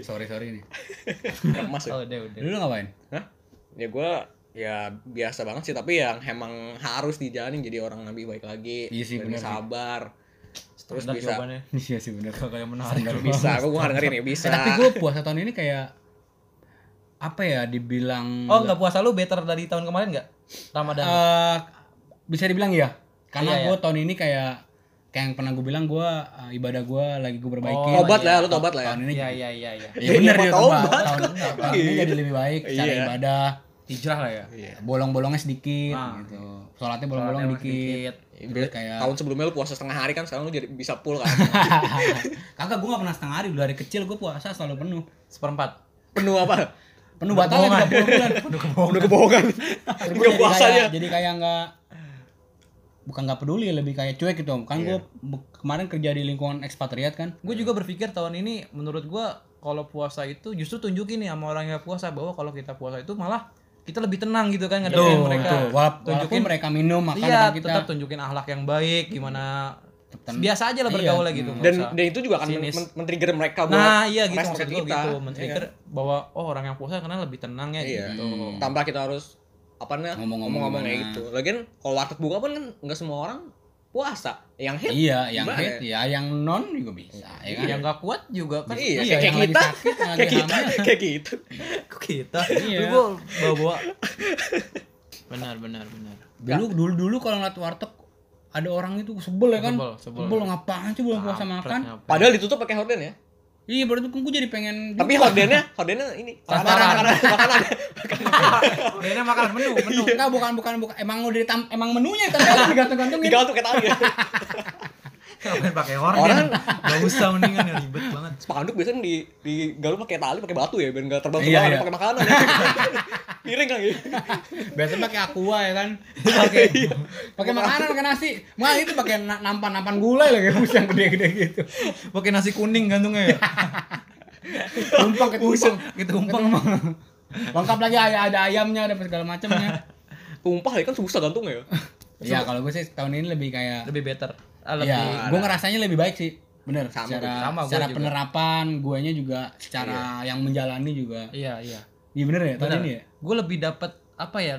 Sorry sorry nih. Mas ya? Oh, udah, udah. Dulu ngapain? Hah? Ya gue ya biasa banget sih tapi yang emang harus dijalanin jadi orang nabi baik lagi Iya sih, lebih bener sih. Terus Standar bisa jawabannya. Iya sih benar. Kagak yang menarik. bisa gue gak dengerin ya bisa Eh, tapi gue puasa tahun ini kayak apa ya dibilang Oh, enggak puasa lu better dari tahun kemarin enggak? Ramadan. Eh, bisa dibilang ya karena Iya, gue tahun ini kayak kayak yang pernah gue bilang gue ibadah gue lagi gue perbaiki Oh, tobat iya. lah lu tobat lah ya tahun ini Iya, iya, iya, iya. ya benar Iya, ya tobat. tobat tahun, tahun ini jadi lebih baik cara Iya. ibadah hijrah lah ya. Iya. bolong-bolongnya sedikit Ah. gitu sholatnya bolong-bolong dikit Iya, Terus kayak Tahun sebelumnya lu puasa setengah hari kan, sekarang lu jadi bisa full kan. kagak gue gak pernah setengah hari dari kecil gue puasa selalu penuh Seperempat. Penuh apa? penuh batal ya 30 bulan Penuh kebohongan. Terus Enggak gua jadi puasanya. kayak, jadi kayak nggak bukan nggak peduli lebih kayak cuek gitu kan gue kemarin kerja di lingkungan ekspatriat kan Gue juga berpikir tahun ini menurut gua kalau puasa itu justru tunjukin nih sama orang yang puasa bahwa kalau kita puasa itu malah kita lebih tenang gitu kan ngadepin mereka. tuh. Wala- walaupun tunjukin mereka minum makan iya, kita tetap tunjukin akhlak yang baik gimana Tetap- biasa aja lah Iya. bergaulnya gitu. nggak Dan usah. dan itu juga akan men- sinis. men- men-trigger mereka buat Nah, iya gitu maksud gue kita. gitu, Iya men-trigger bahwa oh orang yang puasa karena lebih tenang ya Iya. gitu. Tanpa kita harus apa namanya Ngomong-ngomong kayak gitu. Lagian kalau warteg buka pun kan nggak semua orang puasa. Yang hit iya yang Gimana head ya yang non juga bisa ya kan Yang nggak kuat juga kan Iya, Iya, kayak kita, sakit, kayak kita, kayak gitu. Kok kita. Iya. Lu gua bawa-bawa. benar benar benar. dulu dulu dulu kalau ngeliat warteg ada orang itu sebel ya kan Sebel, sebel. ngapain sih belum puasa makan Ngapain? Padahal ditutup pakai horden ya. Iya baru itu gue jadi pengen Tapi hordennya, hordennya ini makanan, makanan, makanan. Ini makan menu, menu. Enggak, bukan bukan bukan emang udah ditam, emang menunya kan digantung-gantungin. Digantung kayak tali ya. Ngapain pakai horden? Orang- Enggak usah mendingan ya ribet. Spanduk biasanya di digalu pakai tali, pakai batu ya, biar nggak terbang Iya, terbang iya. pakai makanan. Ya. Piring kan gitu. Biasanya pakai aqua ya kan. Pakai pakai makanan pakai nasi. Mah itu pakai na- nampan-nampan gulai lagi bus yang gede-gede gitu. Pakai nasi kuning gantungnya ya. Tumpang ke tumpang. Gitu umpang. Lengkap lagi ada, ada ayamnya, ada segala macamnya. Tumpah ya kan susah gantungnya ya. Iya, kalau gue sih tahun ini lebih kayak Lebih better. Ah, lebih Iya, gue ngerasanya lebih baik sih. Bener, Sama, secara, sama, gua secara juga. penerapan, guanya juga secara yang menjalani juga. Iya, iya. Iya bener ya, Benar. ini ya? Gue lebih dapat apa ya?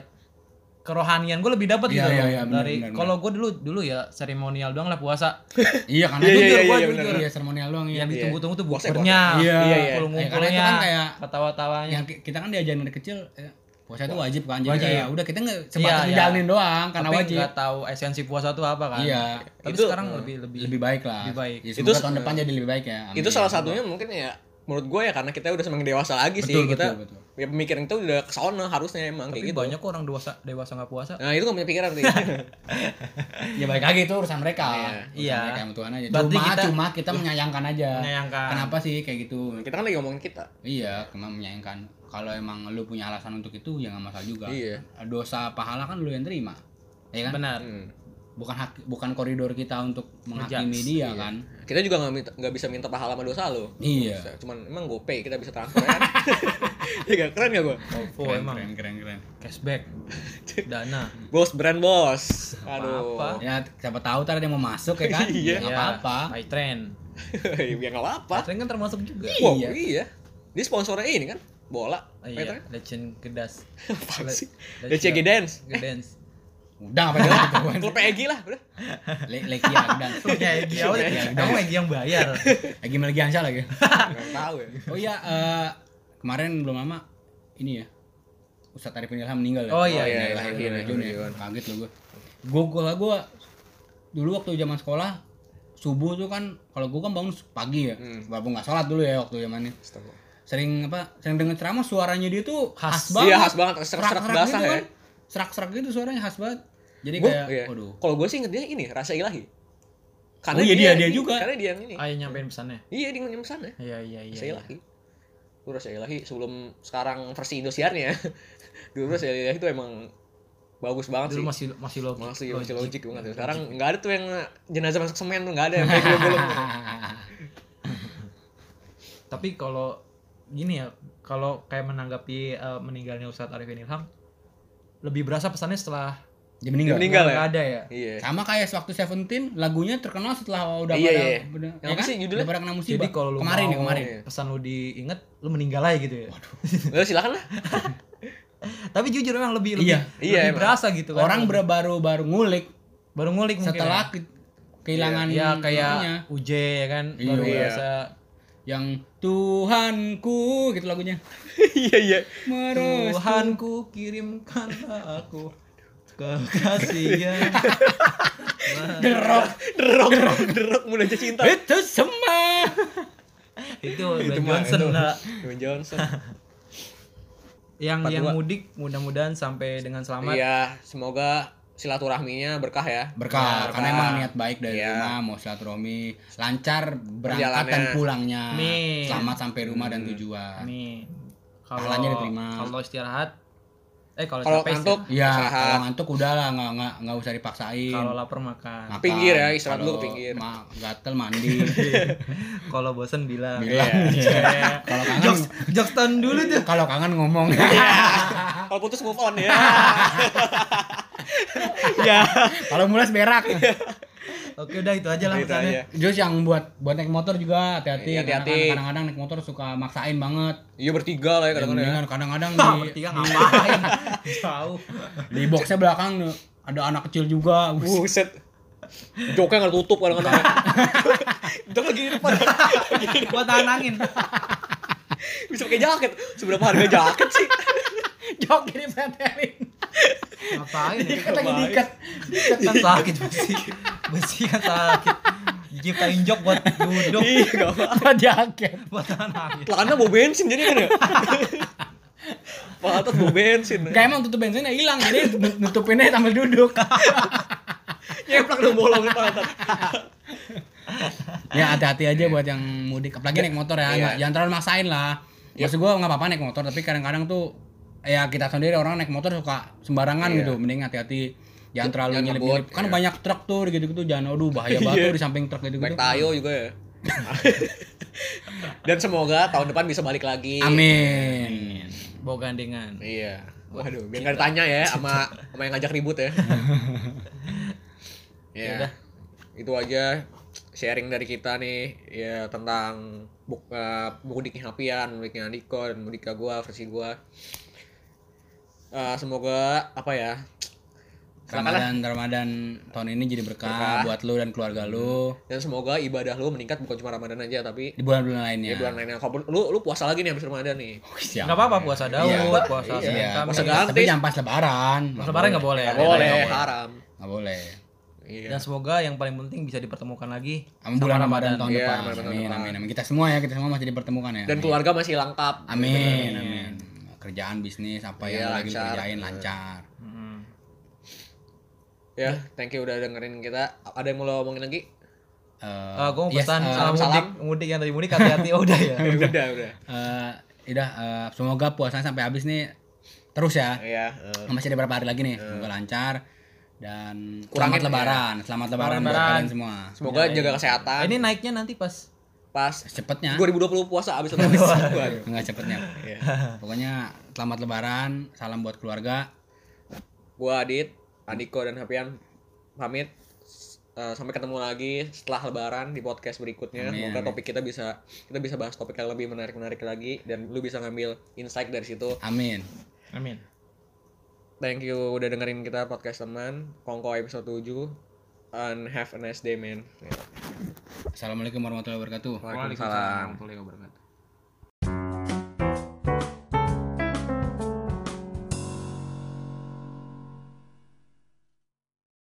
kerohanian gue lebih dapat Iya, gitu iya, iya, benar, dari kalau gue dulu dulu ya seremonial doang lah puasa Iya, karena Iya, jujur, iya, gua iya, jujur. bener. Iya, seremonial doang iya. yang ditunggu-tunggu tuh Puasa, bukurnya. Iya, iya. Eh, itu kan kayak ketawa-tawanya yang ki- kita kan diajarin dari kecil eh, puasa itu wajib kan jadi Wajib. kayak udah kita nggak sebatas Iya, iya. ngejalanin doang karena tapi wajib nggak tahu esensi puasa tuh apa kan iya tapi Itu, sekarang lebih lebih lebih baik lah Lebih baik. ya, Itu tahun depan jadi lebih baik ya Amin. Itu salah satunya mungkin ya menurut gue ya karena kita udah semakin dewasa lagi sih Betul, kita betul, betul. ya pemikiran itu udah ke sana harusnya emang tapi kayak gitu. banyak kok orang dewasa dewasa nggak puasa Nah itu gak punya pikiran sih. ya baik lagi itu urusan mereka Iya. Urusan Iya. mereka Tuhan aja Berarti cuma kita- cuma kita menyayangkan aja Menyayangkan. kenapa sih kayak gitu kita kan lagi ngomongin kita. iya cuma menyayangkan kalau emang lu punya alasan untuk itu ya nggak masalah juga Iya. dosa pahala kan lu yang terima ya kan benar Hmm. bukan hak bukan koridor kita untuk menghakimi dia kan Kita juga nggak minta- nggak bisa minta pahala sama dosa lo. Iya. Bisa. Cuman emang GoPay kita bisa transfer kan. Iya gak? keren gak gue? OVO keren, emang keren keren keren cashback dana Bos brand bos. Aduh. Apa-apa. ya siapa tahu tadi ada yang mau masuk ya kan Iya. nggak apa-apa by trend ya nggak apa-apa. by trend kan termasuk juga Wow, Iya. iya. Dia sponsornya ini kan? Bola. Oh, iya legend gedas Apaan sih? Le- DCG Dance. gedance udah apa itu Klub Egi lah, udah. Le Legia dan ya Egi awal kamu Egi yang bayar lagi Melgiansyah lagi Nggak tahu ya. oh iya eh, kemarin belum lama ini ya Ustadz Arifin Ilham meninggal ya Oh, iya, iya, lahir iya, bulan iya, Juni iya, ya. iya. kaget loh gue gue gue gue dulu waktu zaman sekolah subuh tuh kan kalau gue kan bangun pagi ya Hmm. walaupun nggak sholat dulu ya waktu zamannya. Sering apa sering denger ceramah suaranya dia tuh khas, Khas. banget Iya, khas banget. Serak-serak basah gitu ya. kan. serak-serak gitu suaranya khas banget jadi Gua, kayak iya. waduh Kalau gue sih inget dia ini rasa ilahi. Oh, iya, dia- dia ini- juga. Karena dia yang ini. ayo nyampein pesannya Iya, dia nyampe sana. iya iya iya Rasa ilahi. Lu rasa ilahi sebelum sekarang versi Indosiarnya. Dulu rasa ilahi itu emang bagus banget dulu sih. masih masih logik masih masih logik banget ya. Sekarang nggak ada tuh yang jenazah masuk semen tuh nggak ada yang kayak belum tapi kalau gini ya kalau kayak menanggapi eh, meninggalnya Ustadz Arifin Ilham lebih berasa pesannya setelah dia meninggal, Dia meninggal. ya? ada ya Iya. sama kayak waktu Seventeen lagunya terkenal setelah udah Iya, pada iya. udah, Yang apa sih judulnya? udah pada kena musibah jadi kalau lu kemarin mau ya kemarin pesan lu diinget lu meninggal aja gitu ya Lu silakan lah. tapi jujur memang lebih lebih, Iya. lebih Iya, emang. berasa gitu kan orang ber- baru baru ngulik baru ngulik mungkin setelah ya. ke- kehilangan ya kayak. UJ ya kan Iya. baru Iya. berasa yang Tuhanku gitu lagunya. Iya iya. Tuhanku kirimkan aku kekasihnya derok Derok. Derok. Derok mudah aja cinta. itu semua. Itu Ben Johnson lah. Dwayne Johnson. yang Part yang mudik mudah-mudahan sampai dengan selamat. Iya, semoga silaturahminya berkah ya. berkah Ya, karena emang niat baik dari Iya. rumah mau silaturahmi lancar berangkat dan pulangnya Amin. selamat sampai rumah dan tujuan Amin. Kalau diterima. kalau istirahat eh kalau Kalau capek ngantuk Iya, istirahat. kalau ngantuk udah lah, nggak nggak nggak usah dipaksain. kalau lapar makan. Makan. Pinggir ya, istirahat dulu ke pinggir. ma- gatel mandi. Kalau bosen bilang. Bilang. Iya. Kalau kangen, jokes jokes tahun dulu tuh. kalau kangen ngomong. Kalau putus move on ya. ya. kalau mulas berak. Oke udah itu aja lah pesannya. Terus yang buat buat naik motor juga hati-hati. Iya, hati-hati. Kadang-kadang naik motor suka maksain banget. Iya bertiga lah ya kadang-kadang. ya. Kadang-kadang di bertiga ngapain? Jauh. di boxnya belakang ada anak kecil juga. Buset. Joknya nggak tutup kadang-kadang. Jok lagi di depan. Buat tahan angin. Bisa pakai jaket. Seberapa harga jaket sih? Jok ini pretelin. Ngapain ya? Diikat lagi diikat. Diikat kan sakit besi. Besi kan sakit. Diciptain jok buat duduk. Iya. Buat jaket. buat tahan angin. Celana bau bensin jadi kan ya. Pak atas bau bensin. Kayak emang tutup bensinnya hilang jadi nutupinnya sambil duduk. Nyeplak dong bolong di pantat. ya hati-hati aja buat yang mudik apalagi naik motor ya Iya. jangan terlalu maksain lah maksud gua nggak apa-apa naik motor tapi kadang-kadang tuh ya kita sendiri orang naik motor suka sembarangan Iya. gitu mending hati-hati jangan terlalu Jangan nyelip-nyelip ngebut, kan iya. banyak truk tuh gitu-gitu jangan aduh bahaya banget Iya. tuh di samping truk gitu Baik gitu tayo juga ya. Dan semoga tahun depan bisa balik lagi. amin Bawa gandengan. Iya. Waduh, biar nggak ditanya ya sama sama yang ngajak ribut ya. ya. Itu aja sharing dari kita nih ya tentang buk, eh, mudiknya Hapian, mudiknya Andiko dan mudiknya gua versi gua. Eh, semoga apa ya? Ramadan Ramadan tahun ini jadi berkah, Berkah. buat lu dan keluarga lu Dan semoga ibadah lu meningkat bukan cuma Ramadan aja tapi di bulan-bulan ya lainnya. bulan lainnya. Kalau lu lu puasa lagi nih habis Ramadan nih. Siap. Enggak apa-apa puasa Daud, Iya. puasa Iya. Senin Kamis. Puasa ganti. Tapi jangan pas lebaran. Pas lebaran nggak boleh. Nggak Ada boleh, nggak haram. Nggak boleh. Iya. Dan semoga yang paling penting bisa dipertemukan lagi Amin bulan Ramadan tahun Iya, depan. Ramadan Amin, depan. amin, amin. Kita semua ya, kita semua masih dipertemukan ya. Dan Amin. keluarga masih lengkap. Amin, amin. Kerjaan bisnis apa Iya, yang lagi kerjain lancar. Mm. Ya, thank you udah dengerin kita. Ada yang mau lo omongin lagi? Eh, Ah, gue mau yes, pesan eh, sama salam. mudik, mudik yang tadi mudik hati-hati oh, udah ya. udah, udah. eh, udah eh, semoga puasanya sampai habis nih terus ya. Iya, eh, Masih ada beberapa hari lagi nih, semoga lancar dan Kurangin, selamat lebaran, selamat lebaran buat lebaran. kalian semua. semoga jaga kesehatan. Ini naiknya nanti pas pas Cepetnya. 2020 puasa abis. Waduh. Enggak cepetnya. Iya. Pokoknya selamat lebaran, salam buat keluarga. Gua Adit, Andiko dan Hapian pamit. Eh, sampai ketemu lagi setelah lebaran di podcast berikutnya. Amin, Semoga amin. topik kita bisa kita bisa bahas topik yang lebih menarik-menarik lagi dan lu bisa ngambil insight dari situ. Amin. Amin. Thank you udah dengerin kita podcast teman Kongko episode 7 and have a nice day man. Assalamualaikum warahmatullahi wabarakatuh. Waalaikumsalam. warahmatullahi wabarakatuh.